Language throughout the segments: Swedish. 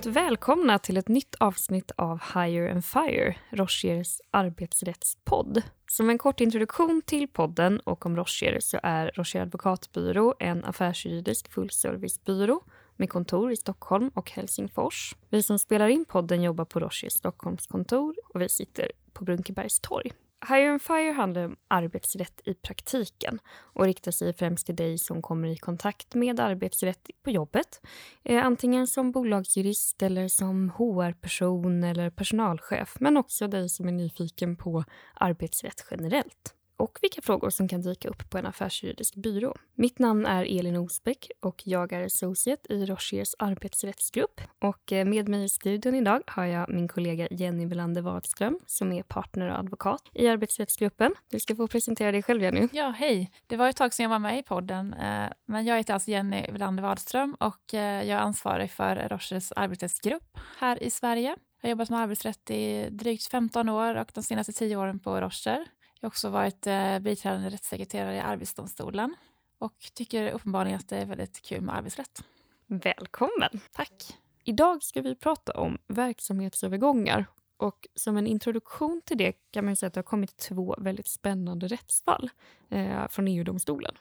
Varmt välkomna till ett nytt avsnitt av Higher and Fire, Rochers arbetsrättspodd. Som en kort introduktion till podden och om Rocher så är Rocher advokatbyrå en affärsjuridisk fullservicebyrå med kontor i Stockholm och Helsingfors. Vi som spelar in podden jobbar på Rochers Stockholmskontor och vi sitter på Brunkebergs torg. Hire and Fire handlar om arbetsrätt i praktiken och riktar sig främst till dig som kommer i kontakt med arbetsrätt på jobbet. Eh, antingen som bolagsjurist eller som HR-person eller personalchef men också dig som är nyfiken på arbetsrätt generellt och vilka frågor som kan dyka upp på en affärsjuridisk byrå. Mitt namn är Elin Osbeck och jag är associate i Rochers arbetsrättsgrupp. Och eh, med mig i studion idag har jag min kollega Jenny Velander Wadström som är partner och advokat i arbetsrättsgruppen. Du ska få presentera dig själv Jenny. Ja, hej. Det var ett tag sedan jag var med i podden, eh, men jag heter alltså Jenny Velander Wadström och eh, jag är ansvarig för Rochers arbetsrättsgrupp här i Sverige. Jag har jobbat med arbetsrätt i drygt 15 år och de senaste 10 åren på Rocher. Jag har också varit eh, biträdande rättssekreterare i Arbetsdomstolen och tycker uppenbarligen att det är väldigt kul med arbetsrätt. Välkommen! Tack! Idag ska vi prata om verksamhetsövergångar. Och som en introduktion till det kan man säga att det har kommit två väldigt spännande rättsfall eh, från EU-domstolen.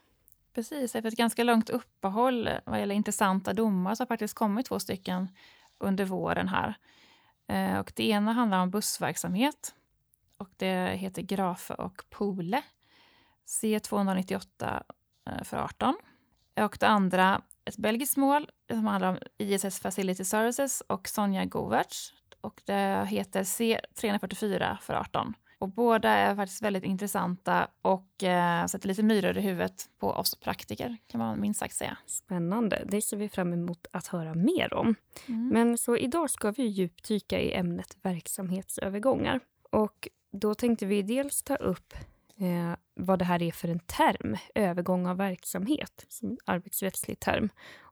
Precis, efter ett ganska långt uppehåll vad gäller intressanta domar så har faktiskt kommit två stycken under våren här. Eh, och det ena handlar om bussverksamhet och det heter Grafe och Pole. C298 eh, för 18. Och det andra, ett belgiskt mål som handlar om ISS Facility Services och Sonja Govertz. Och det heter C344 för 18. Och båda är faktiskt väldigt intressanta och eh, sätter lite myror i huvudet på oss praktiker, kan man minst sagt säga. Spännande. Det ser vi fram emot att höra mer om. Mm. Men så idag ska vi djupdyka i ämnet verksamhetsövergångar. Och då tänkte vi dels ta upp eh, vad det här är för en term, övergång av verksamhet, som arbetsrättslig term.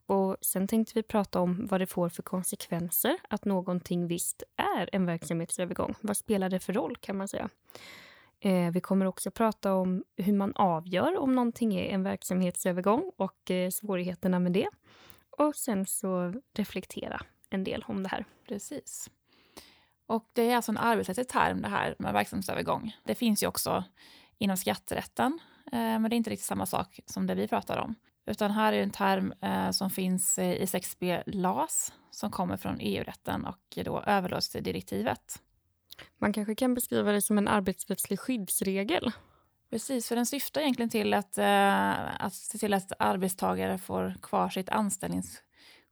Och Sen tänkte vi prata om vad det får för konsekvenser att någonting visst är en verksamhetsövergång. Vad spelar det för roll, kan man säga. Eh, vi kommer också prata om hur man avgör om någonting är en verksamhetsövergång och eh, svårigheterna med det. Och sen så reflektera en del om det här. Precis. Och det är alltså en arbetsrättslig term det här med verksamhetsövergång. Det finns ju också inom skatterätten, eh, men det är inte riktigt samma sak som det vi pratar om. Utan här är en term eh, som finns i 6b LAS som kommer från EU-rätten och då överlåtelsedirektivet. Man kanske kan beskriva det som en arbetsrättslig skyddsregel. Precis, för den syftar egentligen till att, eh, att se till att arbetstagare får kvar sitt anställnings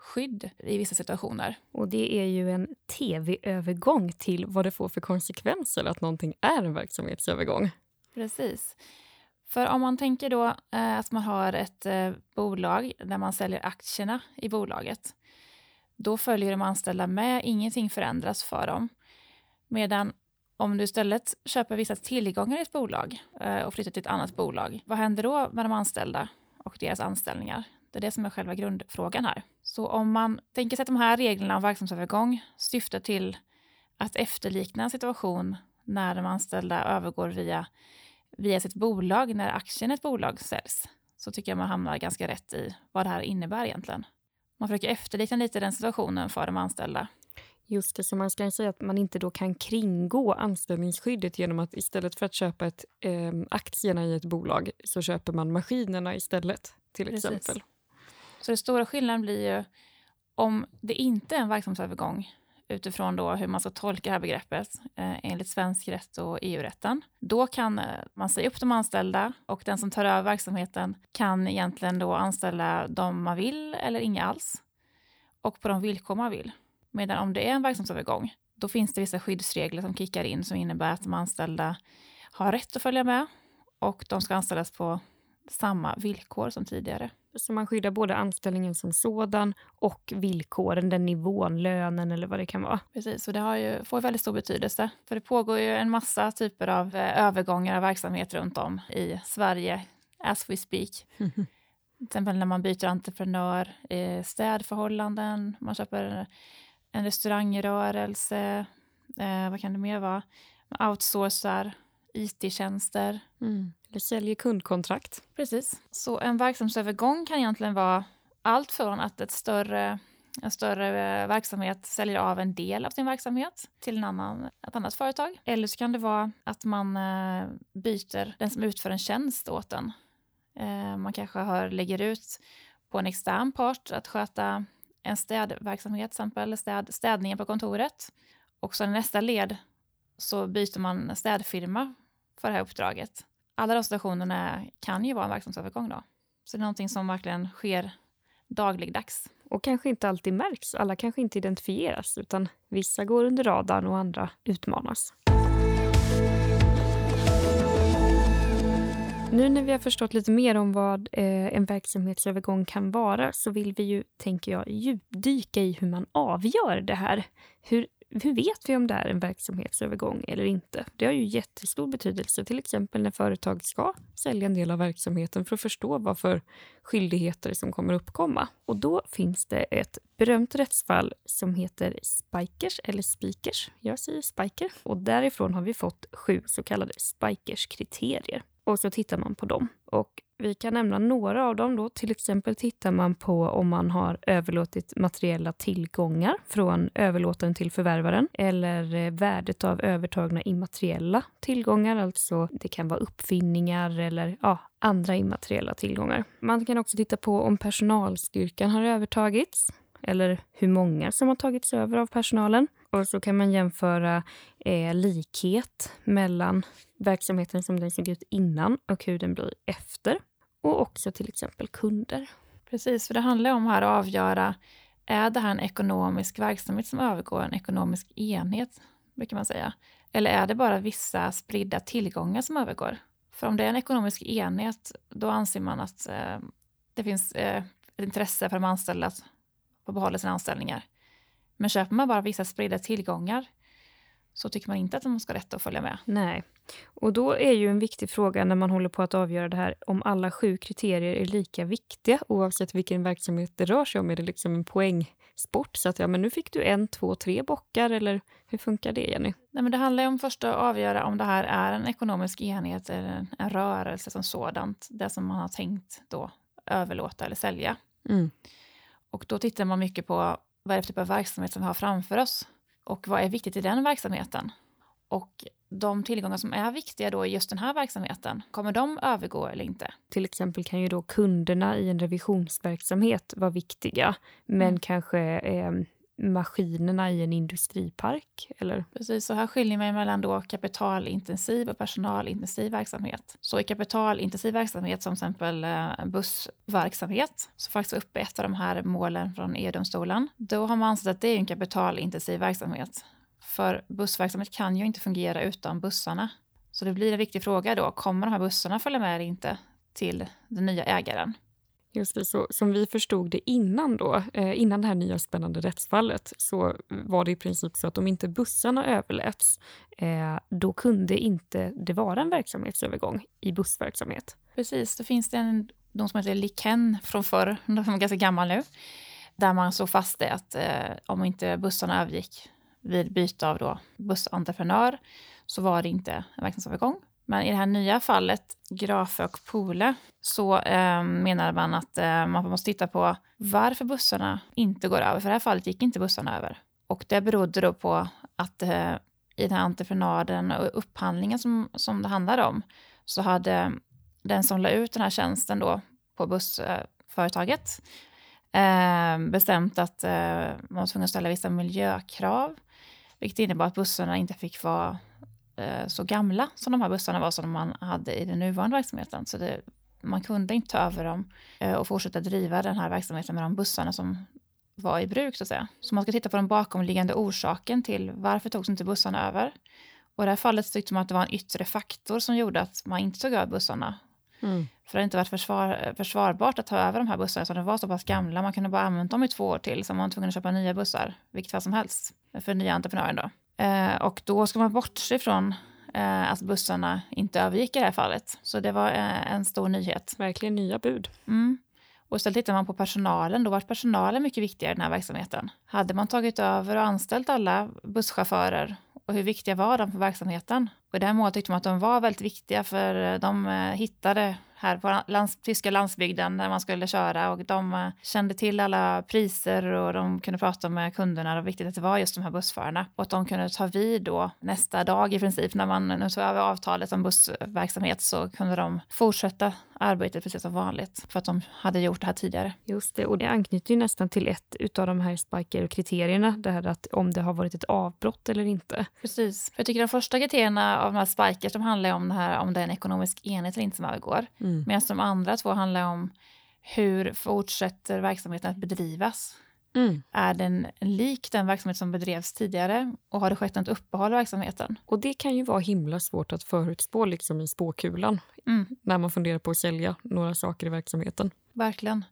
skydd i vissa situationer. Och det är ju en tv-övergång till vad det får för konsekvenser att någonting är en verksamhetsövergång. Precis. För om man tänker då eh, att man har ett eh, bolag där man säljer aktierna i bolaget, då följer de anställda med, ingenting förändras för dem. Medan om du istället köper vissa tillgångar i ett bolag eh, och flyttar till ett annat bolag, vad händer då med de anställda och deras anställningar? Det är det som är själva grundfrågan här. Så om man tänker sig att de här reglerna om verksamhetsövergång syftar till att efterlikna en situation när de anställda övergår via, via sitt bolag, när aktien i ett bolag säljs, så tycker jag man hamnar ganska rätt i vad det här innebär egentligen. Man försöker efterlikna lite den situationen för de anställda. Just det, så man ska säga att man inte då kan kringgå anställningsskyddet genom att istället för att köpa ett, eh, aktierna i ett bolag så köper man maskinerna istället, till Precis. exempel. Så den stora skillnaden blir ju om det inte är en verksamhetsövergång utifrån då hur man ska tolka det här begreppet eh, enligt svensk rätt och EU-rätten. Då kan eh, man säga upp de anställda och den som tar över verksamheten kan egentligen då anställa dem man vill eller inga alls och på de villkor man vill. Medan om det är en verksamhetsövergång, då finns det vissa skyddsregler som kickar in som innebär att de anställda har rätt att följa med och de ska anställas på samma villkor som tidigare. Så man skyddar både anställningen som sådan och villkoren, den nivån, lönen eller vad det kan vara. Precis, och det har ju, får väldigt stor betydelse. För det pågår ju en massa typer av eh, övergångar av verksamhet runt om i Sverige, as we speak. Till exempel när man byter entreprenör, städförhållanden, man köper en restaurangrörelse, eh, vad kan det mer vara? Man outsourcar IT-tjänster. Mm. Det säljer kundkontrakt. Precis. Så en verksamhetsövergång kan egentligen vara allt från att ett större en större eh, verksamhet säljer av en del av sin verksamhet till en annan, ett annat företag. Eller så kan det vara att man eh, byter den som utför en tjänst åt en. Eh, man kanske har, lägger ut på en extern part att sköta en städverksamhet, till exempel städ, städningen på kontoret. Och så i nästa led så byter man städfirma för det här uppdraget. Alla de situationerna kan ju vara en verksamhetsövergång då. Så det är någonting som verkligen sker dagligdags. Och kanske inte alltid märks. Alla kanske inte identifieras utan vissa går under radarn och andra utmanas. Nu när vi har förstått lite mer om vad eh, en verksamhetsövergång kan vara så vill vi ju, tänker jag, djupdyka i hur man avgör det här. Hur hur vet vi om det är en verksamhetsövergång eller inte? Det har ju jättestor betydelse, till exempel när företag ska sälja en del av verksamheten för att förstå vad för skyldigheter som kommer uppkomma. Och då finns det ett berömt rättsfall som heter Spikers, eller Spikers. Jag säger Spiker. Och därifrån har vi fått sju så kallade Spikers kriterier. Och så tittar man på dem. Och vi kan nämna några av dem. Då. Till exempel tittar man på om man har överlåtit materiella tillgångar från överlåtaren till förvärvaren eller eh, värdet av övertagna immateriella tillgångar. Alltså det kan vara uppfinningar eller ja, andra immateriella tillgångar. Man kan också titta på om personalstyrkan har övertagits eller hur många som har tagits över av personalen. Och så kan man jämföra eh, likhet mellan verksamheten som den såg ut innan och hur den blir efter. Och också till exempel kunder. Precis, för det handlar om här att avgöra, är det här en ekonomisk verksamhet som övergår en ekonomisk enhet, brukar man säga. Eller är det bara vissa spridda tillgångar som övergår? För om det är en ekonomisk enhet, då anser man att eh, det finns eh, ett intresse för de anställda att få behålla sina anställningar. Men köper man bara vissa spridda tillgångar så tycker man inte att de ska ha rätt att följa med. Nej. Och då är ju en viktig fråga när man håller på att avgöra det här om alla sju kriterier är lika viktiga oavsett vilken verksamhet det rör sig om. Är det liksom en poängsport? Så att ja, men nu fick du en, två, tre bockar eller hur funkar det Jenny? Nej, men det handlar ju om först att avgöra om det här är en ekonomisk enhet eller en rörelse som sådant. Det som man har tänkt då överlåta eller sälja. Mm. Och då tittar man mycket på vad är det för typ av verksamhet som vi har framför oss och vad är viktigt i den verksamheten. Och de tillgångar som är viktiga då i just den här verksamheten, kommer de övergå eller inte? Till exempel kan ju då kunderna i en revisionsverksamhet vara viktiga, men mm. kanske eh, maskinerna i en industripark? Eller? Precis, så här skiljer man mellan då kapitalintensiv och personalintensiv verksamhet. Så i kapitalintensiv verksamhet, som till exempel eh, bussverksamhet, som faktiskt var uppe ett av de här målen från EU-domstolen, då har man ansett att det är en kapitalintensiv verksamhet. För bussverksamhet kan ju inte fungera utan bussarna. Så det blir en viktig fråga då, kommer de här bussarna följa med eller inte till den nya ägaren? Just det, så som vi förstod det innan då, eh, innan det här nya spännande rättsfallet, så var det i princip så att om inte bussarna överläts, eh, då kunde inte det vara en verksamhetsövergång i bussverksamhet. Precis, då finns det en dom som heter Liken från förr, de är ganska gammal nu, där man såg fast det att eh, om inte bussarna övergick vid byte av då bussentreprenör så var det inte en verksamhetsövergång. Men i det här nya fallet, Grafe och Pole, så eh, menar man att eh, man måste titta på varför bussarna inte går över. För i det här fallet gick inte bussarna över. Och det berodde då på att eh, i den här entreprenaden och upphandlingen som, som det handlade om så hade den som la ut den här tjänsten då på bussföretaget eh, bestämt att eh, man var tvungen att ställa vissa miljökrav vilket innebar att bussarna inte fick vara så gamla som de här bussarna var som man hade i den nuvarande verksamheten. Så det, man kunde inte ta över dem eh, och fortsätta driva den här verksamheten med de bussarna som var i bruk så att säga. Så man ska titta på den bakomliggande orsaken till varför togs inte bussarna över. Och i det här fallet tyckte man att det var en yttre faktor som gjorde att man inte tog över bussarna. Mm. För det har inte varit försvar, försvarbart att ta över de här bussarna, så de var så pass gamla. Man kunde bara använda dem i två år till, så man var tvungen att köpa nya bussar, vilket fall som helst, för nya entreprenören då. Eh, och då ska man bortse från eh, att bussarna inte övergick i det här fallet. Så det var eh, en stor nyhet. Verkligen nya bud. Mm. Och istället tittar man på personalen, då var personalen mycket viktigare i den här verksamheten. Hade man tagit över och anställt alla busschaufförer och hur viktiga var de för verksamheten? Och i det här målet tyckte man att de var väldigt viktiga för de hittade här på lands, tyska landsbygden där man skulle köra och de eh, kände till alla priser och de kunde prata med kunderna. Och viktigt att det var just de här bussförarna och att de kunde ta vid då nästa dag i princip. När man nu tog över avtalet om bussverksamhet så kunde de fortsätta arbetet precis som vanligt för att de hade gjort det här tidigare. Just det, och det anknyter ju nästan till ett av de här Spiker-kriterierna, det här att om det har varit ett avbrott eller inte. Precis. Jag tycker de första kriterierna av de här Spikers de handlar om det här om det är en ekonomisk enhet eller inte som övergår. Mm. Medan de andra två handlar om hur fortsätter verksamheten att bedrivas? Mm. Är den lik den verksamhet som bedrevs tidigare och har det skett ett uppehåll i verksamheten? Och det kan ju vara himla svårt att förutspå liksom i spåkulan mm. när man funderar på att sälja några saker i verksamheten. Verkligen.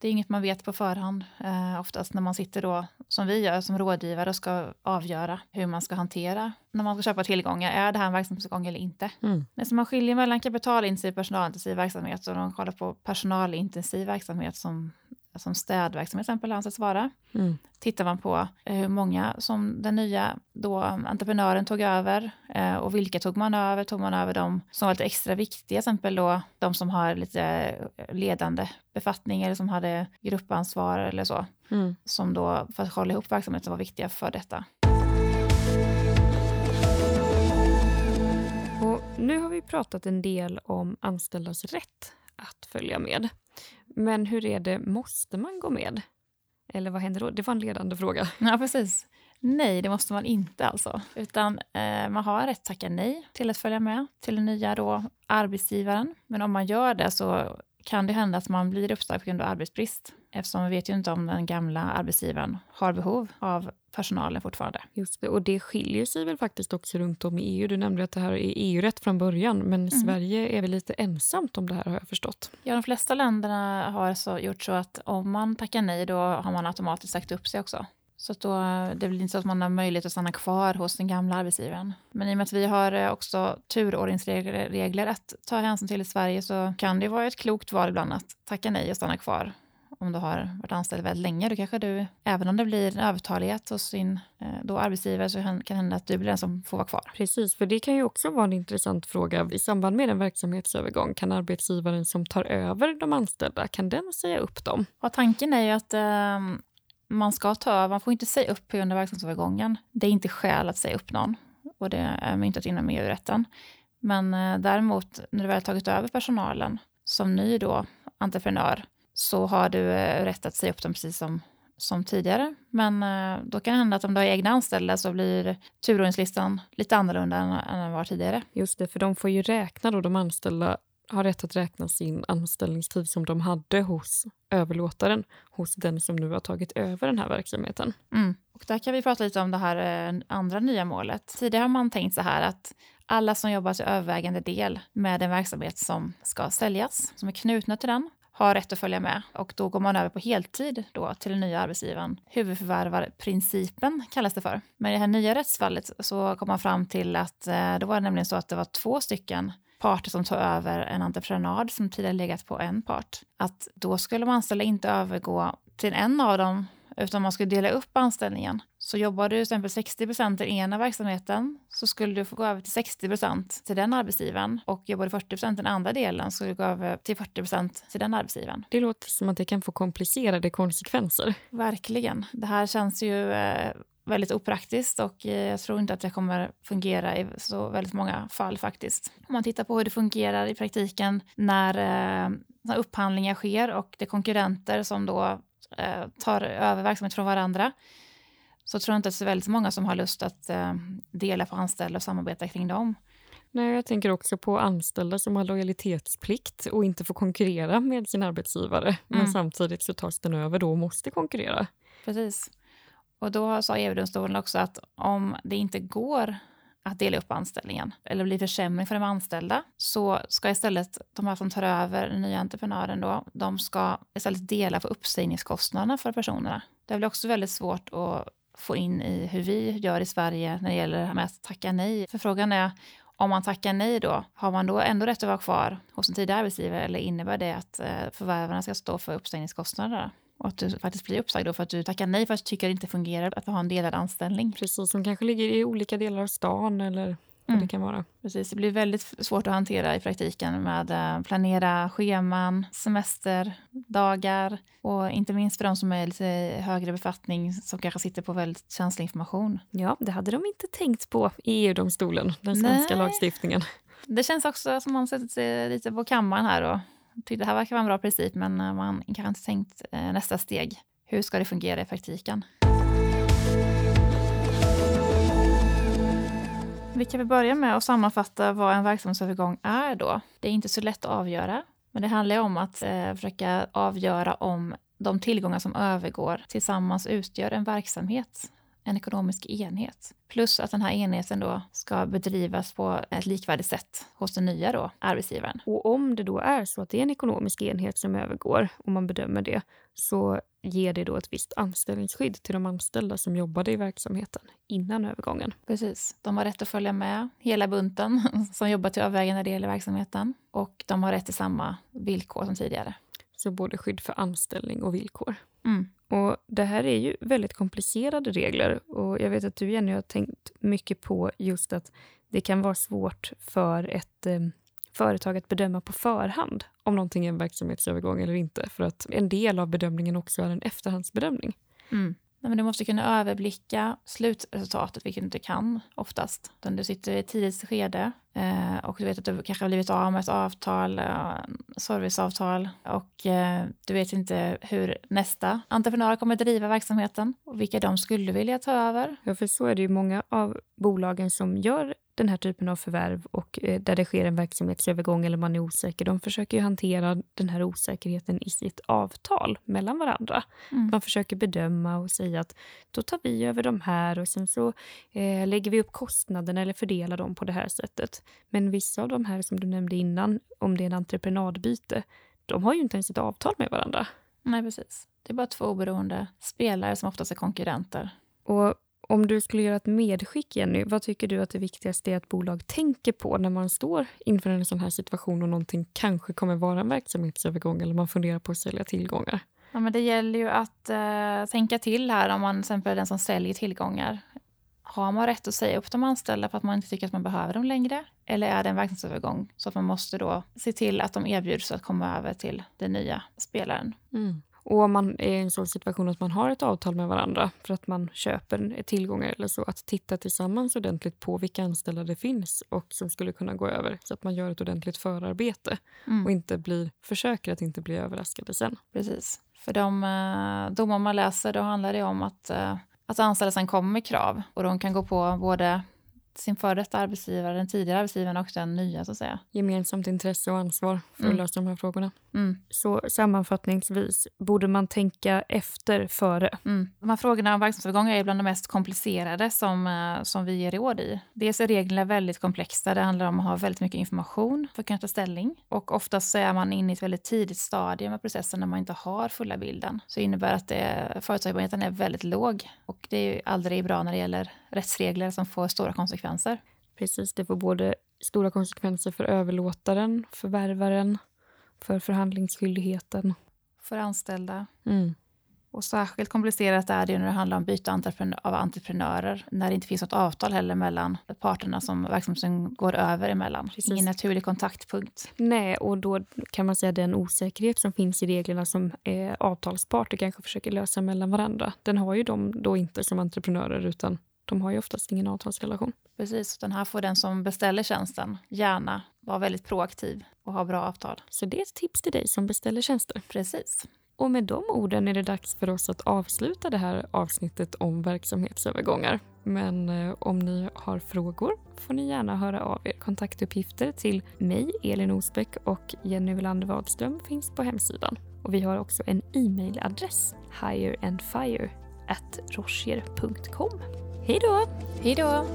Det är inget man vet på förhand, eh, oftast när man sitter då, som vi gör som rådgivare och ska avgöra hur man ska hantera när man ska köpa tillgångar. Är det här en verksamhetstillgång eller inte? Mm. Så man skiljer mellan kapitalintensiv och personalintensiv verksamhet och de kollar på personalintensiv verksamhet som som städverksamhet till exempel anses vara. Mm. Tittar man på eh, hur många som den nya då entreprenören tog över eh, och vilka tog man över? Tog man över de som var lite extra viktiga, till exempel då de som har lite ledande befattning eller som hade gruppansvar eller så. Mm. Som då för att hålla ihop verksamheten var viktiga för detta. Och nu har vi pratat en del om anställdas rätt att följa med. Men hur är det, måste man gå med? Eller vad händer då? Det var en ledande fråga. Ja, precis. Nej, det måste man inte alltså. Utan eh, man har rätt att tacka nej till att följa med till den nya då, arbetsgivaren. Men om man gör det så kan det hända att man blir uppsagd på grund av arbetsbrist. Eftersom vi vet ju inte om den gamla arbetsgivaren har behov av personalen fortfarande. Just det, och det skiljer sig väl faktiskt också runt om i EU. Du nämnde att det här är EU-rätt från början, men mm. Sverige är väl lite ensamt om det här har jag förstått. Ja, de flesta länderna har så gjort så att om man tackar nej då har man automatiskt sagt upp sig också. Så då, det blir inte så att man har möjlighet att stanna kvar hos den gamla arbetsgivaren. Men i och med att vi har eh, också turordningsregler att ta hänsyn till i Sverige så kan det vara ett klokt val ibland att tacka nej och stanna kvar om du har varit anställd väldigt länge, då kanske du, även om det blir en övertalighet hos sin eh, då arbetsgivare, så kan det hända att du blir den som får vara kvar. Precis, för det kan ju också vara en intressant fråga. I samband med en verksamhetsövergång, kan arbetsgivaren som tar över de anställda, kan den säga upp dem? Ja, tanken är ju att eh, man ska ta över, man får inte säga upp under verksamhetsövergången. Det är inte skäl att säga upp någon och det är myntat inom EU-rätten. Men eh, däremot, när du väl tagit över personalen som ny då entreprenör, så har du eh, rätt att säga upp dem precis som, som tidigare. Men eh, då kan det hända att om du har egna anställda så blir turordningslistan lite annorlunda än, än den var tidigare. Just det, för de får ju räkna då, de anställda har rätt att räkna sin anställningstid som de hade hos överlåtaren, hos den som nu har tagit över den här verksamheten. Mm. Och där kan vi prata lite om det här eh, andra nya målet. Tidigare har man tänkt så här att alla som jobbar till övervägande del med en verksamhet som ska säljas, som är knutna till den, har rätt att följa med och då går man över på heltid då till den nya arbetsgivaren. Huvudförvärvarprincipen kallas det för. Men i det här nya rättsfallet så kom man fram till att eh, då var det nämligen så att det var två stycken parter som tog över en entreprenad som tidigare legat på en part. Att då skulle de anställda inte övergå till en av dem utan man skulle dela upp anställningen. Så jobbar du till exempel 60 procent i den ena verksamheten så skulle du få gå över till 60 procent till den arbetsgivaren och jobbar du 40 procent i den andra delen så skulle du gå över till 40 procent till den arbetsgivaren. Det låter som att det kan få komplicerade konsekvenser. Verkligen. Det här känns ju eh, väldigt opraktiskt och eh, jag tror inte att det kommer fungera i så väldigt många fall faktiskt. Om man tittar på hur det fungerar i praktiken när, eh, när upphandlingar sker och det är konkurrenter som då eh, tar över verksamhet från varandra så tror jag inte att det är väldigt många som har lust att eh, dela på anställda och samarbeta kring dem. Nej, jag tänker också på anställda som har lojalitetsplikt och inte får konkurrera med sin arbetsgivare. Mm. Men samtidigt så tas den över då och måste konkurrera. Precis. Och då sa EU-domstolen också att om det inte går att dela upp anställningen eller blir försämring för de anställda så ska istället de här som tar över den nya entreprenören då, de ska istället dela på uppsägningskostnaderna för personerna. Det blir också väldigt svårt att få in i hur vi gör i Sverige när det gäller med att tacka nej. För frågan är om man tackar nej då, har man då ändå rätt att vara kvar hos en tidigare arbetsgivare eller innebär det att eh, förvärvarna ska stå för uppsägningskostnaderna? Och att du faktiskt blir uppsagd då för att du tackar nej för att du tycker det inte fungerar att ha en delad anställning. Precis, som kanske ligger i olika delar av stan eller vad det kan vara. Precis, det blir väldigt svårt att hantera i praktiken med eh, planera scheman, semesterdagar och inte minst för de som är lite högre befattning som kanske sitter på väldigt känslig information. Ja, det hade de inte tänkt på i EU-domstolen, den svenska Nej. lagstiftningen. Det känns också som man sätter sig lite på kammaren här och tyckte det här verkar vara en bra princip men eh, man kanske inte tänkt eh, nästa steg. Hur ska det fungera i praktiken? Vi kan väl börja med att sammanfatta vad en verksamhetsövergång är då. Det är inte så lätt att avgöra, men det handlar om att eh, försöka avgöra om de tillgångar som övergår tillsammans utgör en verksamhet, en ekonomisk enhet. Plus att den här enheten då ska bedrivas på ett likvärdigt sätt hos den nya då, arbetsgivaren. Och om det då är så att det är en ekonomisk enhet som övergår, och man bedömer det, så ger det då ett visst anställningsskydd till de anställda som jobbade i verksamheten innan övergången. Precis. De har rätt att följa med hela bunten som jobbar till övervägande del i verksamheten och de har rätt till samma villkor som tidigare. Så både skydd för anställning och villkor. Mm. Och Det här är ju väldigt komplicerade regler och jag vet att du Jenny har tänkt mycket på just att det kan vara svårt för ett eh, företag att bedöma på förhand om någonting är en verksamhetsövergång eller inte. För att en del av bedömningen också är en efterhandsbedömning. Mm. Nej, men du måste kunna överblicka slutresultatet, vilket du inte kan oftast. Utan du sitter i ett tidigt skede eh, och du vet att du kanske har blivit av med ett avtal, eh, serviceavtal och eh, du vet inte hur nästa entreprenör kommer driva verksamheten och vilka de skulle vilja ta över. Ja, för så är det ju många av bolagen som gör den här typen av förvärv och eh, där det sker en verksamhetsövergång eller man är osäker, de försöker ju hantera den här osäkerheten i sitt avtal mellan varandra. Mm. Man försöker bedöma och säga att då tar vi över de här och sen så eh, lägger vi upp kostnaderna eller fördelar dem på det här sättet. Men vissa av de här som du nämnde innan, om det är en entreprenadbyte, de har ju inte ens ett avtal med varandra. Nej, precis. Det är bara två oberoende spelare som oftast är konkurrenter. Och om du skulle göra ett medskick, Jenny, vad tycker du att det viktigaste är att bolag tänker på när man står inför en sån här situation och någonting kanske kommer vara en verksamhetsövergång eller man funderar på att sälja tillgångar? Ja, men det gäller ju att eh, tänka till här om man till exempel är den som säljer tillgångar. Har man rätt att säga upp de anställda för att man inte tycker att man behöver dem längre? Eller är det en verksamhetsövergång så att man måste då se till att de erbjuds att komma över till den nya spelaren? Och om man är i en sån situation att man har ett avtal med varandra för att man köper tillgångar eller så, att titta tillsammans ordentligt på vilka anställda det finns och som skulle kunna gå över så att man gör ett ordentligt förarbete Mm. och inte blir, försöker att inte bli överraskade sen. Precis. För de eh, domar man läser då handlar det om att, eh, att anställelsen kommer med krav och de kan gå på både sin före detta arbetsgivare, den tidigare arbetsgivaren och den nya så att säga. Gemensamt intresse och ansvar för att Mm. lösa de här frågorna. Mm. Så sammanfattningsvis, borde man tänka efter före? Mm. De här frågorna om verksamhetsövergångar är bland de mest komplicerade som, eh, som vi ger råd i. Dels är reglerna väldigt komplexa. Det handlar om att ha väldigt mycket information för att kunna ta ställning. Och oftast så är man inne i ett väldigt tidigt stadium av processen när man inte har fulla bilden. Så det innebär att det, förutsägbarheten är väldigt låg. Och det är ju aldrig bra när det gäller rättsregler som får stora konsekvenser. Precis, det får både stora konsekvenser för överlåtaren, förvärvaren, för förhandlingsskyldigheten. För anställda. Mm. Och särskilt komplicerat är det när det handlar om byte av entreprenörer. När det inte finns något avtal heller mellan parterna som verksamheten går över emellan. Precis. Ingen naturlig kontaktpunkt. Nej, och då kan man säga den osäkerhet som finns i reglerna som eh, avtalsparter kanske försöker lösa mellan varandra. Den har ju de då inte som entreprenörer utan de har ju oftast ingen avtalsrelation. Precis, den här får den som beställer tjänsten gärna vara väldigt proaktiv och ha bra avtal. Så det är ett tips till dig som beställer tjänster. Precis. Och med de orden är det dags för oss att avsluta det här avsnittet om verksamhetsövergångar. Men eh, om ni har frågor får ni gärna höra av er. Kontaktuppgifter till mig, Elin Osbeck och Jenny Welander Wadström finns på hemsidan. Och vi har också en e-mailadress, at rochier.com. Hej då! Hej då!